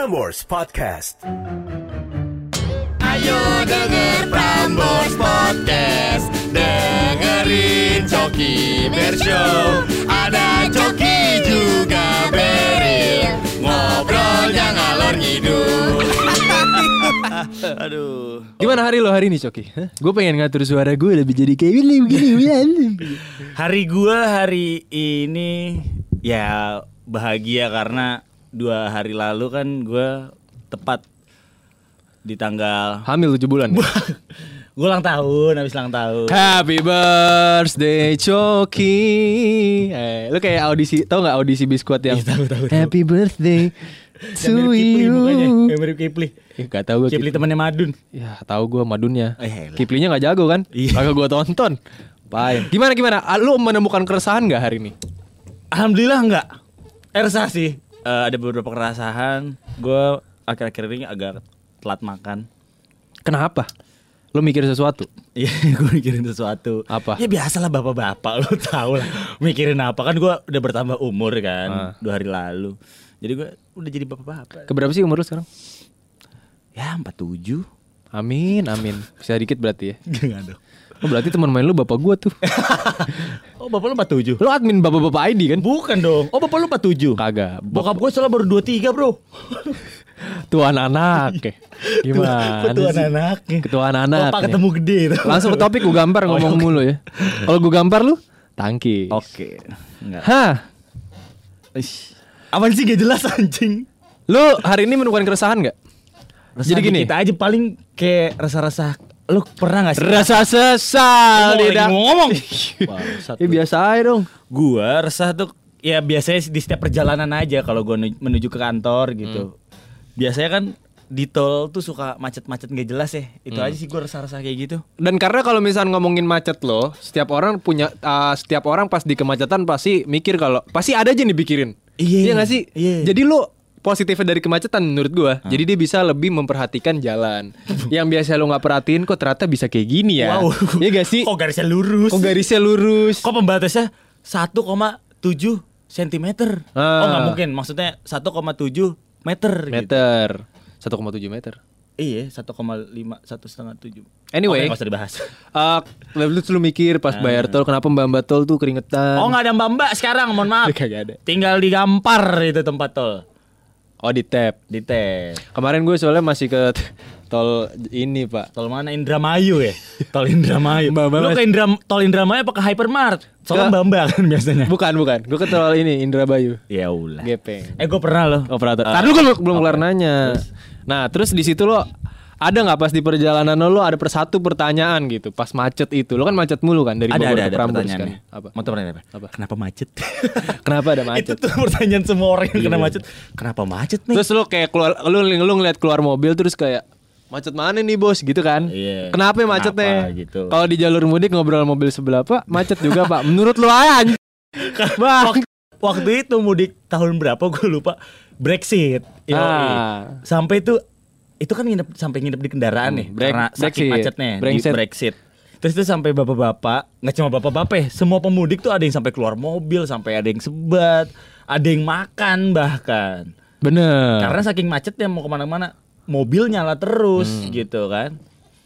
Prambors Podcast. Ayo denger Prambors Podcast Dengerin Coki Bershow Ada Coki juga Beril Ngobrolnya ngalor ngidul Aduh Gimana hari lo hari ini Coki? Gue pengen ngatur suara gue lebih jadi kayak gini begini. Hari gua hari ini Ya bahagia karena Dua hari lalu kan gua Tepat Di tanggal Hamil 7 bulan. Gue ulang tahun Habis ulang tahun Happy birthday Coki. Eh, lu kayak audisi, tau nggak audisi biskuit yang Iya, tahu, tahu, tahu. Happy birthday to Kipli you. Yang mirip Kipli Eh, gak tau gue Kipli temannya Madun Ya tahu gue madunnya. Eh, elah. Kiplinya nggak jago kan? Iya. Kagak gue tonton. Pain. Gimana gimana? Ah, Lu menemukan keresahan nggak hari ini? Alhamdulillah enggak. Ersa sih. Eh, ada beberapa kerasahan. Gue akhir-akhir ini agak telat makan. Kenapa? Lu mikir sesuatu? Iya, gue mikirin sesuatu. Apa? Ya biasalah bapak-bapak, lo tau lah. Mikirin apa kan? Gue udah bertambah umur kan, Ah. dua hari lalu. Jadi gue udah jadi bapak-bapak. Keberapa sih umur lu sekarang? Ya 47 Amin, amin. Bisa dikit berarti ya. Enggak dong. Oh, berarti teman main lu bapak gua tuh. Oh bapak lu 47 Lu admin bapak-bapak ID kan? Bukan dong. Oh bapak lu 47 Kagak. Bokap gue soalnya baru 23 bro. Tuan anak ya. Gimana Ketua anaknya. Ketua anak. Bapak ketemu gede itu. Langsung ke topik gue gambar Oh, ngomong oke. mulu ya. Kalau gue gambar lu tangki. Oke. Enggak. Hah. Ish. Apaan sih gak jelas anjing? Lu hari ini menemukan keresahan nggak? Jadi gini. kita aja paling kayak rasa-rasa lu pernah gak sih? Rasa sesal tidak. ngomong. Ya biasa aja dong. Gua resah tuh ya biasanya di setiap perjalanan aja kalau gua nu- menuju ke kantor gitu. Biasanya kan di tol tuh suka macet-macet gak jelas ya. Itu aja sih gua resah-resah kayak gitu. Dan karena kalau misalnya ngomongin macet loh, setiap orang punya uh, setiap orang pas di kemacetan pasti mikir kalau pasti ada aja nih pikirin. Iya. gak sih? Iya. Jadi lu positifnya dari kemacetan menurut gua. Jadi dia bisa lebih memperhatikan jalan. Yang biasa lu nggak perhatiin kok ternyata bisa kayak gini ya. Wow. Iya gak sih? Kok garisnya lurus? Kok garisnya lurus? Kok pembatasnya 1,7 cm? Ah. Oh nggak mungkin, maksudnya 1,7 meter. Gitu. meter. 1,7 meter. Iya, 1,5, satu setengah tujuh. Anyway. Nggak usah dibahas. Eh, lu lu mikir pas bayar tol kenapa mbak-mbak tol tuh keringetan? Oh nggak ada mbak mbak sekarang, mohon maaf. Kagak ada. Tinggal digampar itu tempat tol. Oh di tap. Di tes. Kemarin gue soalnya masih ke tol ini pak. Tol mana Indramayu ya? Tol Indramayu. Mbak-mbak Lu ke Indra, tol Indramayu apa ke Hypermart? Soalnya Ke- mbak mbak kan biasanya. Bukan bukan. Gue ke tol ini Indramayu. Ya ulah. Gepeng. Eh gue pernah loh. Operator. Eh, Tadi lu kan belum kelar nanya. Nah terus di situ lo ada nggak pas di perjalanan lo, lo ada persatu pertanyaan gitu pas macet itu lo kan macet mulu kan dari ada Bogor ada ke Prambors kan? Apa? Mau tahu pertanyaan apa? Apa? Kenapa macet? Kenapa ada Itu macet? tuh pertanyaan semua orang yang kena macet. Kenapa macet nih? Terus lo kayak keluar lu lu ngeliat keluar mobil terus kayak macet mana nih bos gitu kan? Iya. Kenapa ya macetnya? Gitu? Kalau di jalur mudik ngobrol mobil sebelah pak macet juga pak. Menurut lo aja. Bang. waktu, waktu itu mudik tahun berapa gue lupa Brexit. Yoi. Ah. Sampai itu itu kan nginep sampai nginep di kendaraan nih Hmm, Brek- karena saking Brexit. macetnya di Brexit. Brexit. Terus itu sampai bapak-bapak, nggak cuma bapak-bapak ya, semua pemudik tuh ada yang sampai keluar mobil, sampai ada yang sebat, ada yang makan bahkan. Bener. Karena saking macetnya mau ke mana-mana, mobil nyala terus Hmm. gitu kan.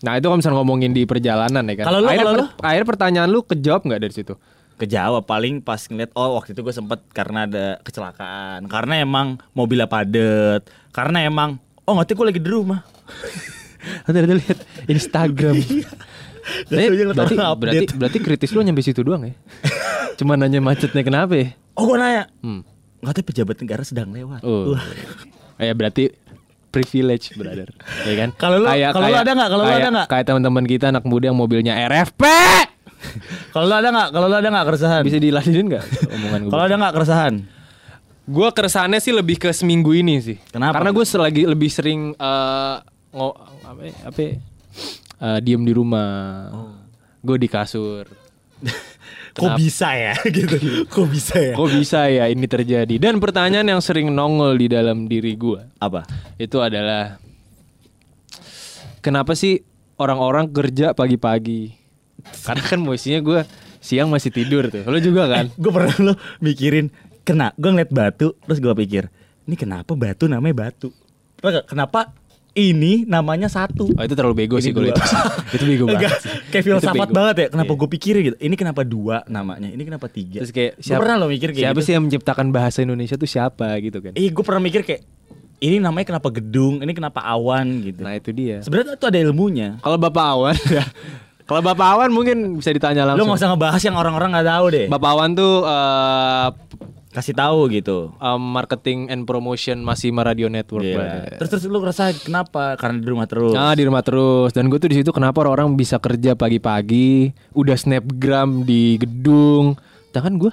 Nah itu kalau misalnya ngomongin di perjalanan ya kan. Kalau lu, akhirnya, kalau lu? akhirnya pertanyaan lu kejawab nggak dari situ? Kejawab paling pas ngeliat oh waktu itu gue sempet karena ada kecelakaan karena emang mobilnya padet karena emang oh ngerti gue lagi di rumah Nanti ada lihat Instagram. Tapi ngeliat berarti, berarti berarti kritis lu nyampe situ doang ya? Cuma nanya macetnya kenapa ya? oh gue nanya Hmm. nggak tahu pejabat negara sedang lewat Oh. Ya berarti privilege brother. Ya kan? Kalau lu- kalau lu ada nggak? Kalau lu ada nggak? Kayak teman-teman kita anak muda yang mobilnya RFP. kalau lu ada nggak kalau lu ada nggak keresahan Bisa diladenin nggak omongan gue? kalau ada nggak keresahan Gue keresahannya sih lebih ke seminggu ini sih. Kenapa? Karena gue lagi lebih sering eh ngo apa apa eh, diem di rumah. Gue di kasur. kok bisa ya gitu kok bisa ya Kok bisa ya ini terjadi? Dan pertanyaan yang sering nongol di dalam diri gue apa itu adalah kenapa sih orang-orang kerja pagi-pagi? Karena kan mestinya gue siang masih tidur tuh. Lo juga kan? gue pernah lo mikirin kena gue ngeliat batu terus gue pikir ini kenapa batu namanya batu gak kenapa ini namanya satu? Oh itu terlalu bego Ini sih kalau dua. itu. itu bego banget. Sih. kayak filsafat banget ya. Kenapa Iya. gue pikirin gitu? Ini kenapa dua namanya? Ini kenapa tiga? Terus kayak Gua pernah lo mikir kayak siapa gitu. sih yang menciptakan bahasa Indonesia tuh siapa gitu kan? Eh, gue pernah mikir kayak ini namanya kenapa gedung? Ini kenapa awan gitu? Nah itu dia. Sebenarnya tuh ada ilmunya. Kalau Bapak Awan ya. Kalau Bapak Awan mungkin bisa ditanya Lo langsung. nggak usah ngebahas yang orang-orang nggak tahu deh. Bapak Awan tuh eh, Kasih tahu gitu. eh, marketing and promotion masih Radio Network. Bray. Terus terus lu ngerasa kenapa? Karena di rumah terus. Nah di rumah terus dan gue tuh di situ kenapa orang bisa kerja pagi-pagi udah snapgram di gedung Jangan gue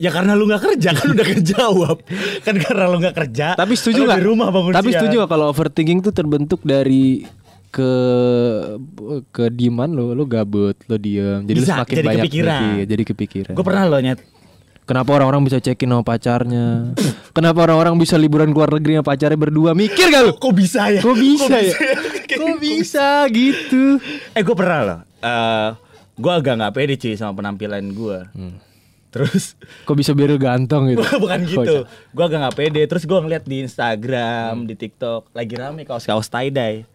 Ya karena lu nggak kerja kan udah kejawab. kan karena lu nggak kerja. Tapi setuju nggak? Di rumah bangun Tapi siang. setuju kalau overthinking tuh terbentuk dari ke ke diaman lo lo gabut lo diem jadi lo Bisa, semakin jadi banyak kepikiran. mikir, jadi kepikiran Gue pernah lo nyet. Kenapa orang-orang bisa cekin sama pacarnya kenapa orang-orang bisa liburan keluar negeri sama pacarnya berdua mikir gak lo Kok bisa ya? kok bisa ya kok bisa gitu Eh gue pernah loh. Eh gue agak nggak pede cuy sama penampilan gue. Terus kok bisa biar ganteng gitu bukan gitu. Gue agak nggak pede. Terus gue ngeliat di Instagram, di TikTok lagi rame kaos-kaos tie dye.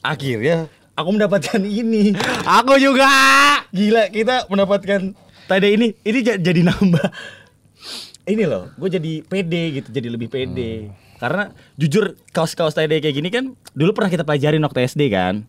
Akhirnya aku mendapatkan ini. aku juga Gila kita mendapatkan tie dye ini. Ini ja- jadi nambah. Ini loh, gue jadi pede gitu, jadi lebih pede. Hmm. Karena jujur kaos-kaos dye kayak gini kan dulu pernah kita pelajarin waktu SD kan.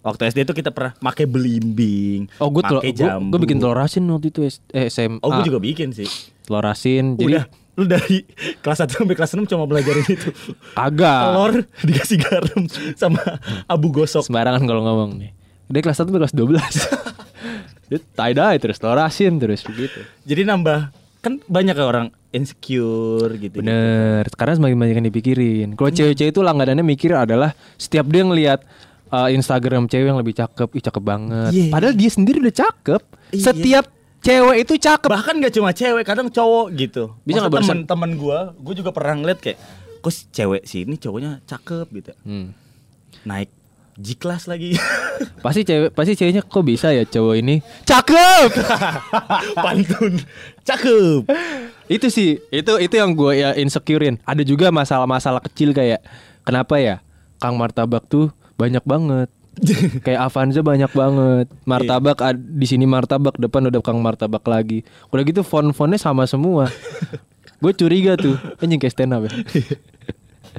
Waktu SD itu kita pernah pakai belimbing, oh gue pakai gue jambu. bikin telur asin waktu itu eh, SMA Oh, gue juga bikin sih. telur asin jadi Udah, lu dari kelas 1 sampai kelas 6 cuma belajarin itu. kagak Telur dikasih garam sama abu gosok. sembarangan kalau ngomong nih. Dia kelas 1 sampai kelas 12. Dia tie dye terus telur asin terus begitu. Jadi nambah kan banyak ya orang insecure gitu. Bener, karena semakin banyak yang dipikirin. Kalau cewek-cewek itu langganannya mikir adalah setiap dia ngelihat uh, Instagram cewek yang lebih cakep, ih cakep banget. Iya. Padahal dia sendiri udah cakep. Iya. Setiap cewek itu cakep. Bahkan gak cuma cewek, kadang cowok gitu. Bisa nggak temen-temen gua, gua juga pernah ngeliat kayak kok cewek sih ini cowoknya cakep gitu. Hmm. Naik G-class lagi. Pasti cewek, pasti ceweknya kok bisa ya cowok ini cakep. Pantun. Cakep. itu sih, itu itu yang gue ya insecurein. Ada juga masalah-masalah kecil kayak kenapa ya Kang Martabak tuh banyak banget. kayak Avanza banyak banget. Martabak ad- di sini martabak depan udah Kang Martabak lagi. Udah gitu font-fontnya sama semua. gue curiga tuh, anjing kayak stand up ya.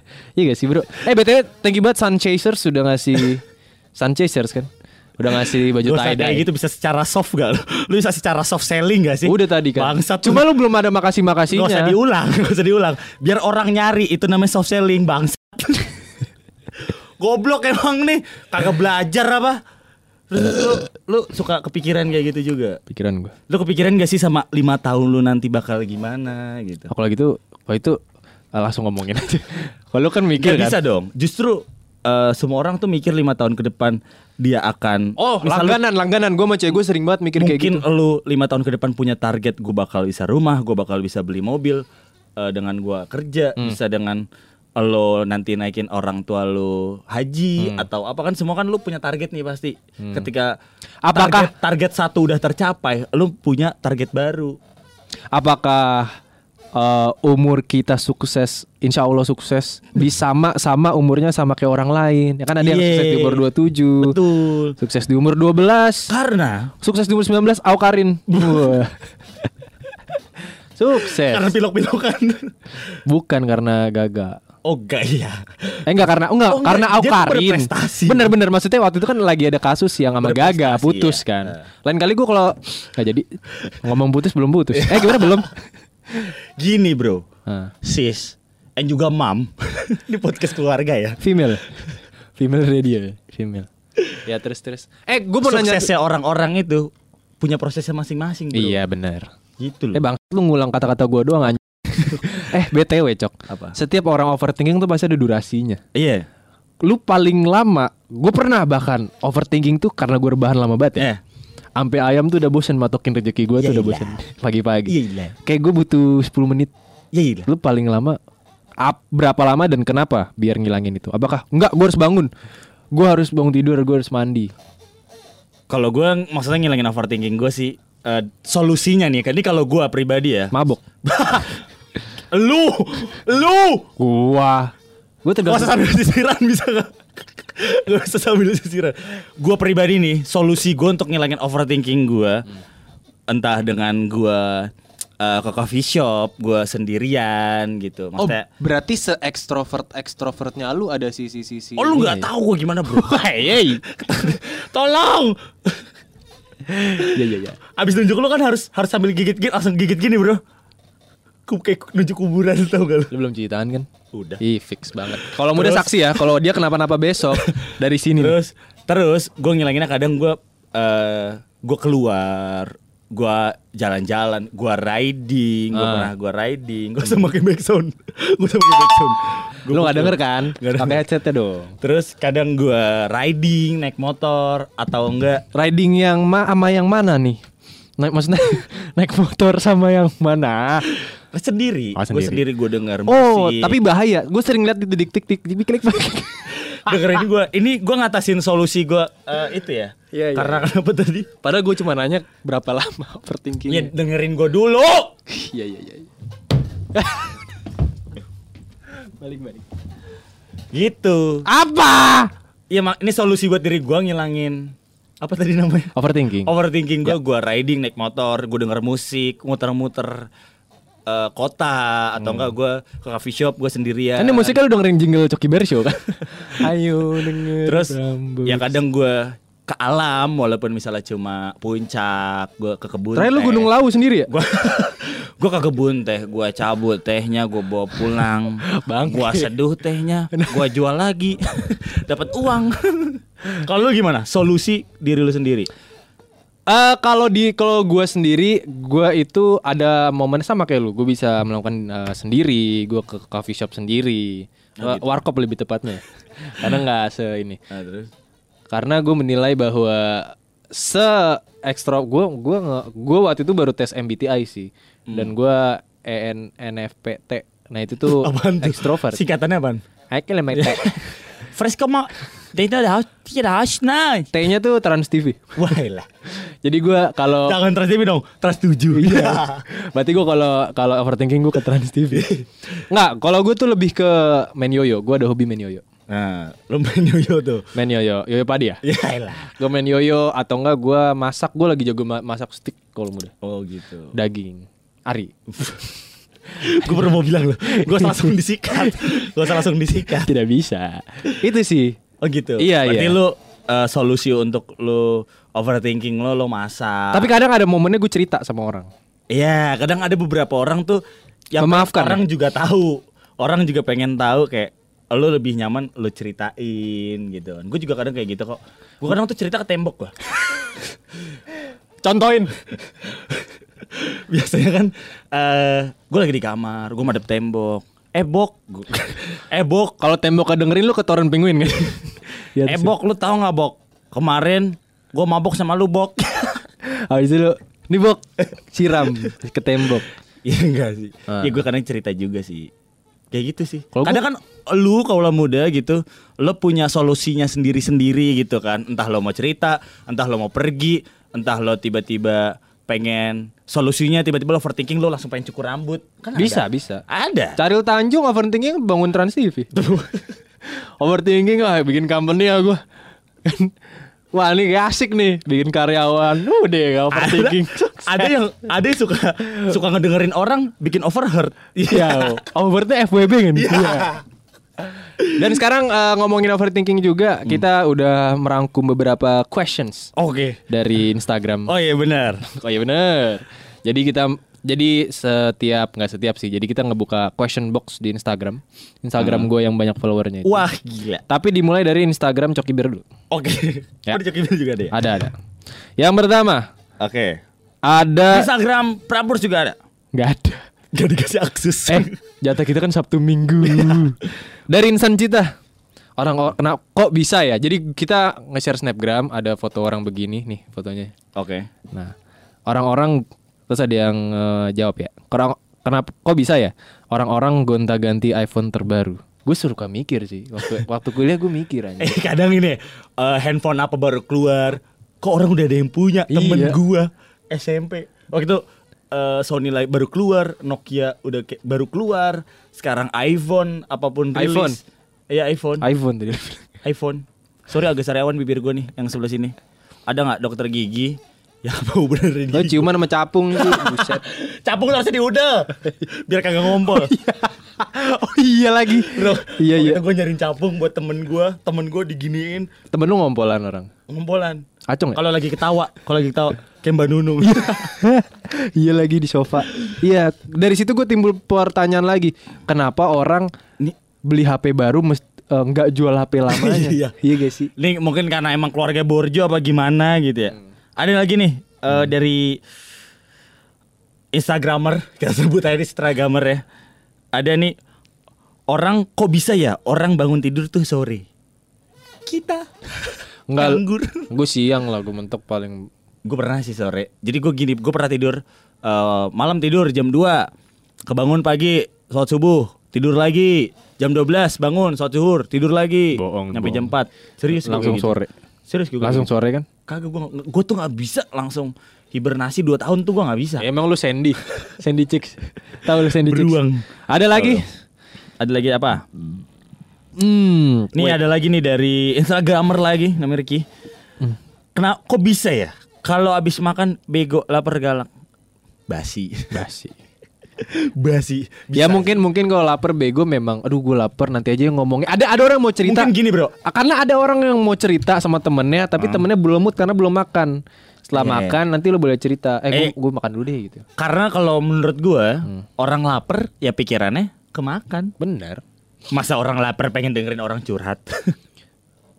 Iya gak sih bro? Eh btw thank you banget Sun Chasers sudah ngasih Sun Chasers kan? Udah ngasih baju tie kayak dye. gitu bisa secara soft gak lu? Bisa secara soft selling gak sih? Udah tadi kan. Bangsat. Cuma lu belum ada makasih-makasihnya. Gak usah diulang, gak usah diulang. Biar orang nyari itu namanya soft selling bangsat. Goblok emang nih, kagak belajar apa? Terus lu, lu suka kepikiran kayak gitu juga? Pikiran gue. Lu kepikiran gak sih sama lima tahun lu nanti bakal gimana gitu? Oh, kalau gitu, kalau itu langsung ngomongin aja. Kalau kan mikir Gak kan. bisa dong. Justru eh, semua orang tuh mikir lima tahun ke depan dia akan Oh, misal lu- langganan, langganan. Gue sama cewek gue sering banget mikir kayak mungkin gitu. lu lima tahun ke depan punya target gue bakal bisa rumah gue bakal bisa beli mobil eh, dengan gua kerja Hmm. bisa dengan lo nanti naikin orang tua lu haji Hmm. atau apa kan semua kan lu punya target nih pasti ketika Apakah- target, target satu udah tercapai lu punya target baru Apakah eh, umur kita sukses, insya Allah sukses, bisa sama sama umurnya sama kayak orang lain. Ya kan ada yang sukses di umur 27, betul sukses di umur 12, karena sukses di umur 19, Aukarin. Wah. sukses. karena pilok-pilokan Bukan karena gagal. oh enggak iya Eh enggak karena enggak, Oh, enggak, karena dia tuh Aukarin. Bener-bener maksudnya waktu itu kan lagi ada kasus yang sama Gaga putus ya. kan. Lain kali gua kalau nggak jadi ngomong putus belum putus. eh gimana belum? gini bro Nah, sis and juga mam di podcast keluarga ya female. Female radio, ya, female. Ya terus terus. Eh gua mau nanya suksesnya orang-orang itu punya prosesnya masing-masing bro. Iya benar. gitu Eh loh bang, lu ngulang kata-kata gua doang anjing. eh BTW cok. Apa? Setiap orang overthinking tuh pasti ada durasinya. iya Lu paling lama, gue pernah bahkan overthinking tuh karena gue rebahan lama banget ya. eh Sampai ayam tuh udah bosen matokin rezeki gue tuh udah bosen pagi-pagi. Kayak gue butuh 10 menit. iya Lu paling lama ap, berapa lama dan kenapa biar ngilangin itu? Apakah enggak gue harus bangun? Gue harus bangun tidur, gue harus mandi. kalau gue maksudnya ngilangin overthinking gue sih eh, solusinya nih kan ini kalau gue pribadi ya Mabok. lu lu Gua Gue Gak tergantung. usah sambil sisiran bisa gak? Gak usah sambil sisiran Gue pribadi nih Solusi gue untuk ngilangin overthinking gue Entah dengan gue eh, ke coffee shop Gue sendirian gitu Oh, Maksudnya berarti se ekstrovert ekstrovertnya lu ada sisi-sisi. Oh lu ini gak ya? tahu gue gimana bro Hei Tolong Iya iya iya. Abis nunjuk lu kan harus harus sambil gigit-gigit Langsung gigit gini bro Kayak nunjuk kuburan tau gak lu Lu belum ceritaan kan? Udah Ih fix banget. Kalau muda Terus- saksi ya, kalau dia kenapa-napa besok dari sini. nih. Terus terus gue ngilanginnya kadang gue eh gue keluar, gue jalan-jalan, gue riding, gue Ah. pernah gue riding, gue sama pakai backsound, gue sama pakai backsound. Gua Lu gak denger kan? Pakai headsetnya dong. Terus kadang gue riding naik motor atau enggak Riding yang ma sama yang mana nih? Naik maksudnya naik motor sama yang mana? Sendiri, Oh, gue sendiri. sendiri gue denger Oh, musik. tapi bahaya. Gue sering lihat itu dik tik tik di klik dengerin gue, ini gue ngatasin solusi gue eh, itu ya. Iya, iya, Karena kenapa tadi? Padahal gue cuma nanya berapa lama Ya overthinkingnya. dengerin gue dulu. Iya iya iya. balik balik. Gitu. Apa? Iya, mak ini solusi buat diri gue ngilangin apa tadi namanya? Overthinking. Overthinking gue, Ya. gue riding naik motor, gue denger musik, muter-muter eh, kota atau enggak gue ke coffee shop gue sendirian. Kan ini musiknya lu dengerin jingle Coki Bear Show kan? Ayo denger Terus rambut. ya kadang gue ke alam walaupun misalnya cuma puncak, gue ke kebun. Terakhir lu. Gunung Lawu sendiri ya? Gua gua ke kebun teh, gua cabut tehnya, gua bawa pulang. Bang. Gua seduh tehnya, gua jual lagi. Dapat uang. Kalau lu gimana? Solusi diri lu sendiri. Eh kalau di kalau gue sendiri, gue itu ada momen sama kayak lu. Gue bisa melakukan eh, sendiri. Gue ke coffee shop sendiri. Oh, gitu. Warkop lebih tepatnya. Karena nggak se ini. Nah, terus Karena gue menilai bahwa se ekstra gue gue gue waktu itu baru tes MBTI sih. Dan gue E EN NFPT. Nah itu tuh tuh? ekstrovert. Singkatannya? Ayo lemete. Fresh koma. Data dah tidak harus nah. T-nya tuh Trans TV. Wah lah. Jadi gue kalau Jangan Trans TV dong, Trans 7 Iya. Berarti gue kalau kalau overthinking gue ke Trans TV. Nggak, kalau gue tuh lebih ke main yoyo. Gue ada hobi main yoyo. Nah, lu main yoyo tuh. Main yoyo, yoyo padi ya. Ya lah. Gue main yoyo atau enggak gue masak. Gue lagi jago ma- masak stick kalau muda. Oh gitu. Daging. Ari. gue baru mau bilang loh, gue langsung disikat. Gue langsung disikat. Tidak bisa. Itu sih. Oh gitu. Iya, Berarti iya. lu eh, solusi untuk lu overthinking lo lo masak. Tapi kadang ada momennya gue cerita sama orang. Iya, kadang ada beberapa orang tuh yang Memaafkan, orang ya? juga tahu. Orang juga pengen tahu kayak lo lebih nyaman lo ceritain gitu kan. Gue juga kadang kayak gitu kok. Gue kadang tuh cerita ke tembok gua. Contohin. Biasanya kan eh gue lagi di kamar, gue madep tembok. Eh bok, Gua- eh bok, Kalau tembok dengerin lu ketoran penguin kan? Ya, eh bok, lu tahu nggak bok? Kemarin gue mabok sama lu bok. Habis itu lu, nih bok, siram ke tembok. Iya enggak sih. Ah. Ya gue kadang cerita juga sih. Kayak gitu sih. Kalau kadang kan lu kalau muda gitu, lo punya solusinya sendiri-sendiri gitu kan. Entah lo mau cerita, entah lo mau pergi, entah lo tiba-tiba pengen solusinya tiba-tiba lo overthinking lo langsung pengen cukur rambut. Kan Bisa, ada. bisa. Ada. Caril Tanjung overthinking bangun Trans TV. overthinking ah bikin company ya gue. Wah ini asik nih bikin karyawan. Udah gak overthinking. ada yang ada yang suka suka ngedengerin orang bikin overheard. Iya, overtnya FWB kan? Iya. Dan sekarang eh, ngomongin overthinking juga, kita udah merangkum beberapa questions Oke. dari Instagram. Oh iya benar. Oh iya bener. Jadi kita jadi setiap nggak setiap sih. Jadi kita ngebuka question box di Instagram. Instagram gue yang banyak followernya itu. Wah gila. Tapi dimulai dari Instagram Coki Bir dulu. Oke. Ya. Oh, di Joki Bill juga ada ya? Ada ada. Yang pertama Oke. ada Instagram Prambors juga ada. nggak ada. Gak dikasih akses. Eh jatah kita kan Sabtu Minggu. dari Insan Cita. Orang kena kok bisa ya? Jadi kita nge-share snapgram ada foto orang begini nih fotonya. Oke. Nah, orang-orang terus ada yang eh, jawab ya. Orang kenapa kok bisa ya? Orang-orang gonta-ganti iPhone terbaru. Gue suka mikir sih. Waktu waktu kuliah gue mikir aja. Eh kadang ini eh, handphone apa baru keluar, kok orang udah ada yang punya. Temen Iya. gua SMP waktu itu eh, Sony lagi baru keluar, Nokia udah kayak baru keluar, sekarang iPhone apa pun rilis. iPhone. Iya iPhone. iPhone tadi. iPhone. Sorry agak sariawan bibir gue nih yang sebelah sini. Ada nggak dokter gigi yang mau benerin Lo gigi? ciuman sama capung sih, buset. Capung harusnya biar kagak ngompol. oh iya lagi. Bro, Iya iya. Gue nyariin capung buat temen gue, temen gue diginiin Temen lu ngompolan orang. ngompolan. Acung ya? Kalau lagi ketawa, kalau lagi ketawa, kayak Mbak Nunung. iya lagi di sofa. Iya, dari situ gue timbul pertanyaan lagi. Kenapa orang Nih, beli HP baru mesti eh, nggak jual HP lamanya? Iya. iya gak sih? Ini mungkin karena emang keluarga Borjo apa gimana gitu ya. Ada lagi nih eh, dari Instagramer, kita sebut aja Instagramer ya. Ada nih orang kok bisa ya orang bangun tidur tuh sore. Kita Enggak. nganggur. Gue siang lah, gue mentok paling Gue pernah sih sore. Jadi gue gini, gue pernah tidur eh, malam tidur jam 2 Kebangun pagi, sholat subuh, tidur lagi. Jam 12 bangun, sholat zuhur, tidur lagi. Bohong, Nyampe bohong. jam 4. Serius langsung gitu. sore. Serius gue Langsung sore kan? Kagak gue gue tuh nggak bisa langsung hibernasi 2 tahun tuh gue nggak bisa. Ya, emang lu Sandy, Sandy Chicks. Tahu lu Sandy Chicks? Beruang. Ada lagi? Ada lagi apa? Hmm, Nih ada lagi nih dari Instagramer lagi namanya Ricky. Kenapa kok bisa ya? Kalau abis makan bego lapar galak. Basi. basi. Basi. Ya mungkin mungkin kalau lapar bego memang aduh gue lapar nanti aja yang ngomongnya. Ada ada orang yang mau cerita. Mungkin gini, Bro. Karena ada orang yang mau cerita sama temennya tapi temennya belum mood karena belum makan. Setelah Iya. makan nanti lo boleh cerita. Eh, Eh. gue makan dulu deh gitu. Karena kalau menurut gue orang lapar ya pikirannya kemakan. Bener. Masa orang lapar pengen dengerin orang curhat?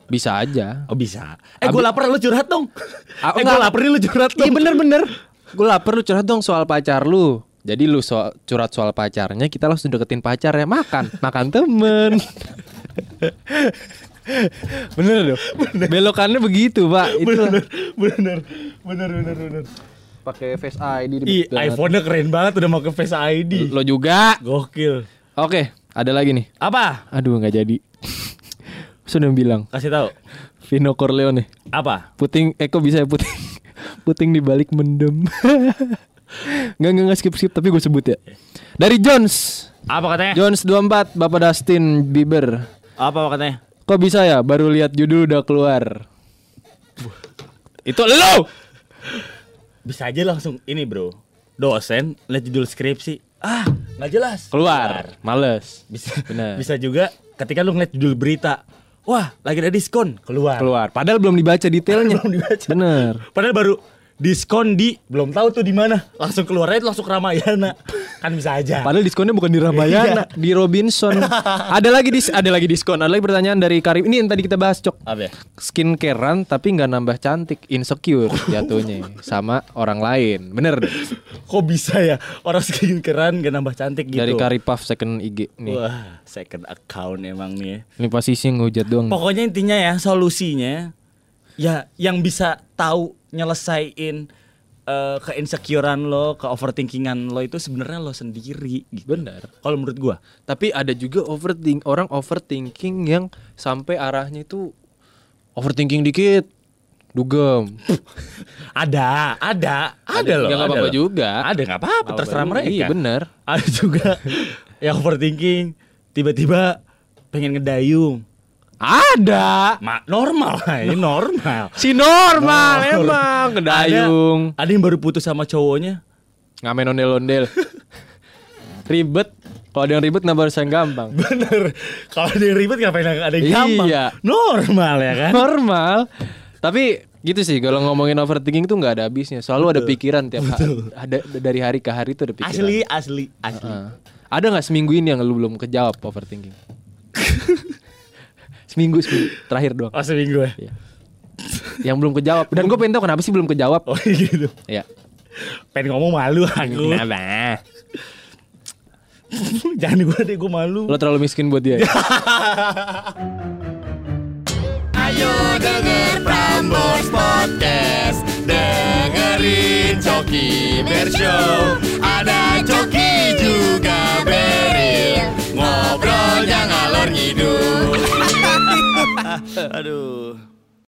Bisa aja. oh bisa. Eh gue lapar lu curhat dong. Ah, eh gue lapar nih lu curhat dong. Iya bener bener. Gue lapar lu curhat dong soal pacar lu. Jadi lu soal, curhat soal pacarnya kita langsung deketin pacarnya makan makan temen. bener dong. Belokannya begitu pak. Bener, bener, bener, bener, bener. pakai Face ID di Ih, iPhone-nya keren banget udah mau ke Face ID. Lo juga. Gokil. Oke, ada lagi nih. Apa? Aduh nggak jadi. Sudah bilang Kasih tahu. Vino Corleone. Apa? Puting, eh kok bisa ya puting? Puting di balik mendem. Nggak nggak nggak skip skip tapi gue sebut ya. Dari Jones. Apa katanya? Jones 24 Bapak Dustin Bieber. Apa katanya? Kok bisa ya baru lihat judul udah keluar? Itu lo. Bisa aja langsung ini, Bro. Dosen lihat judul skripsi. Ah, nggak jelas. Keluar. Males. Bisa. Bener. Bisa juga ketika lu ngeliat judul berita. Wah, lagi ada diskon. Keluar. Keluar. Padahal belum dibaca detailnya. Belum dibaca. Bener. Padahal baru diskon di belum tahu tuh di mana. Langsung keluar aja langsung ke Ramayana. Kan bisa aja. Padahal diskonnya bukan di Ramayana, di Robinson. ada lagi dis ada lagi diskon. Ada lagi pertanyaan dari Karim. Ini yang tadi kita bahas, Cok. Apa ya? Skincarean tapi nggak nambah cantik, insecure jatuhnya sama orang lain. Bener deh. Kok bisa ya orang skin keren gak nambah cantik gitu? Dari Karipaf second IG nih. Wah, second account emang nih. Ini pasti sih ngehujat doang. Pokoknya intinya ya solusinya ya yang bisa tahu nyelesain eh, keinsecurean lo, ke overthinkingan lo itu sebenarnya lo sendiri. Gitu. Bener. Kalau menurut gua. Tapi ada juga overthink orang overthinking yang sampai arahnya itu overthinking dikit dugem. Ada, ada, ada, Ada, loh. ada apa-apa juga. Ada nggak apa-apa, terserah mereka. Iya, bener. Ada juga yang overthinking tiba-tiba pengen ngedayung. Ada. Ma normal ini normal. Si normal Normal. emang ngedayung. Ada, ada yang baru putus sama cowoknya. Ngamen ondel-ondel. ribet. Kalau ada yang ribet kenapa harus yang gampang? Bener. Kalau ada yang ribet ngapain ada yang gampang? Iya. Normal ya kan? Normal. Tapi gitu sih kalau ngomongin overthinking tuh nggak ada habisnya. Selalu ada pikiran tiap hari. Ada dari hari ke hari tuh ada pikiran. Asli, asli, asli. Heeh. Ada nggak seminggu ini yang lu belum kejawab overthinking? Seminggu, seminggu terakhir doang. Oh seminggu ya? Iya. yang belum kejawab. Dan gue pengen tahu kenapa sih belum kejawab. Oh gitu. Ya. Pengen ngomong malu aku. Kenapa? Jangan gue deh, gue malu. Lo terlalu miskin buat dia. ya? Ayo denger Prambors Podcast Dengerin Coki Bershow Aduh